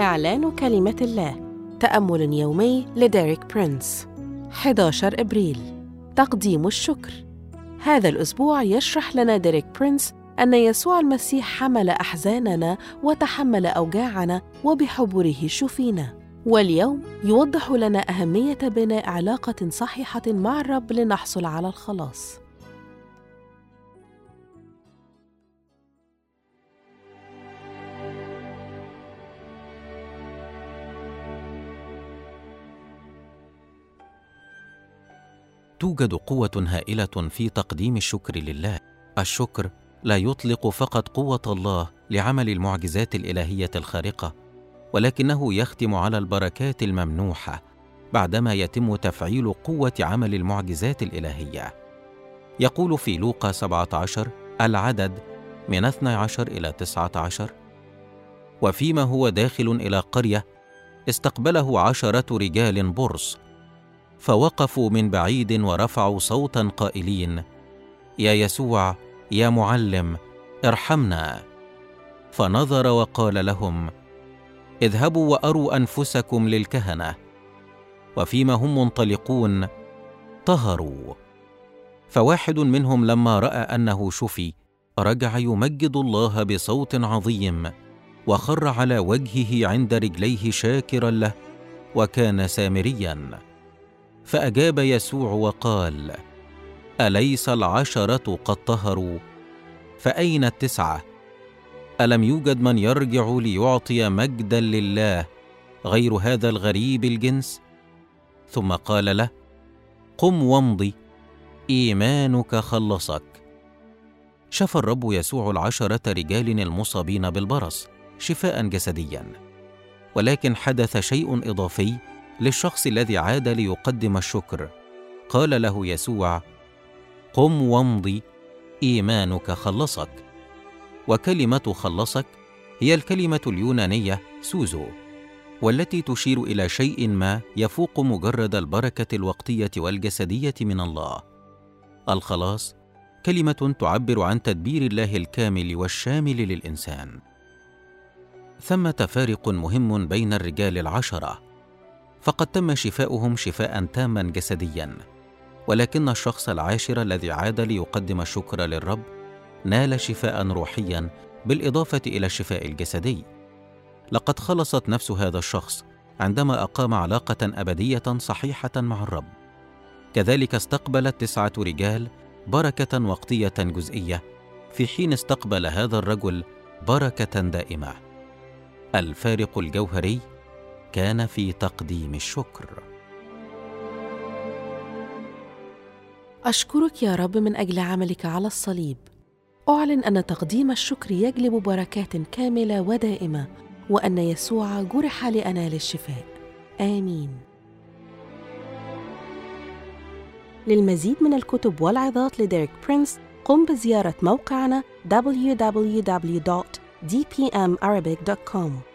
إعلان كلمة الله. تأمل يومي لديريك برينس. 11 إبريل. تقديم الشكر. هذا الأسبوع يشرح لنا ديريك برينس أن يسوع المسيح حمل أحزاننا وتحمل أوجاعنا وبحبره شفينا. واليوم يوضح لنا أهمية بناء علاقة صحيحة مع الرب لنحصل على الخلاص. توجد قوة هائلة في تقديم الشكر لله. الشكر لا يطلق فقط قوة الله لعمل المعجزات الإلهية الخارقة ولكنه يختم على البركات الممنوحة بعدما يتم تفعيل قوة عمل المعجزات الإلهية. يقول في لوقا 17 العدد من 12 إلى 19 وفيما هو داخل إلى قرية استقبله عشرة رجال برص فوقفوا من بعيد ورفعوا صوتا قائلين يا يسوع يا معلم ارحمنا. فنظر وقال لهم اذهبوا وأروا أنفسكم للكهنة. وفيما هم منطلقون طهروا. فواحد منهم لما رأى أنه شفي رجع يمجد الله بصوت عظيم وخر على وجهه عند رجليه شاكرا له وكان سامريا. فأجاب يسوع وقال أليس العشرة قد طهروا؟ فأين التسعة؟ ألم يوجد من يرجع ليعطي مجدا لله غير هذا الغريب الجنس؟ ثم قال له قم وامضي إيمانك خلصك. شفى الرب يسوع العشرة رجال المصابين بالبرص شفاء جسديا ولكن حدث شيء إضافي للشخص الذي عاد ليقدم الشكر. قال له يسوع قم وامضي إيمانك خلصك. وكلمة خلصك هي الكلمة اليونانية سوزو والتي تشير إلى شيء ما يفوق مجرد البركة الوقتية والجسدية من الله. الخلاص كلمة تعبر عن تدبير الله الكامل والشامل للإنسان. ثمة فارق مهم بين الرجال العشرة. فقد تم شفاؤهم شفاء تاما جسديا. ولكن الشخص العاشر الذي عاد ليقدم الشكر للرب نال شفاء روحيا بالإضافة إلى الشفاء الجسدي. لقد خلصت نفس هذا الشخص عندما أقام علاقة أبدية صحيحة مع الرب. كذلك استقبل التسعه رجال بركة وقتية جزئية في حين استقبل هذا الرجل بركة دائمة. الفارق الجوهري كان في تقديم الشكر. أشكرك يا رب من أجل عملك على الصليب. أعلن أن تقديم الشكر يجلب بركات كاملة ودائمة وأن يسوع جرح لأنال الشفاء. آمين. للمزيد من الكتب والعظات لديريك برينس قم بزيارة موقعنا www.dpmarabic.com